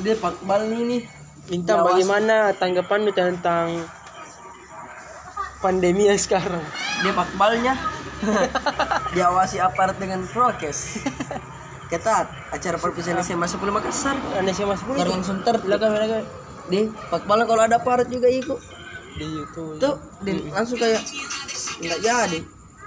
dia pakbal ini Minta bagaimana tanggapan lu tentang pandemi yang sekarang? dia pakbalnya diawasi aparat dengan prokes. Ketat. Acara perpisahan SMA 10 Makassar. Anda SMA 10 Sekarang langsung ter Belakang belakang di kalau ada aparat juga iya, ikut di YouTube. tuh di, langsung kayak nggak jadi.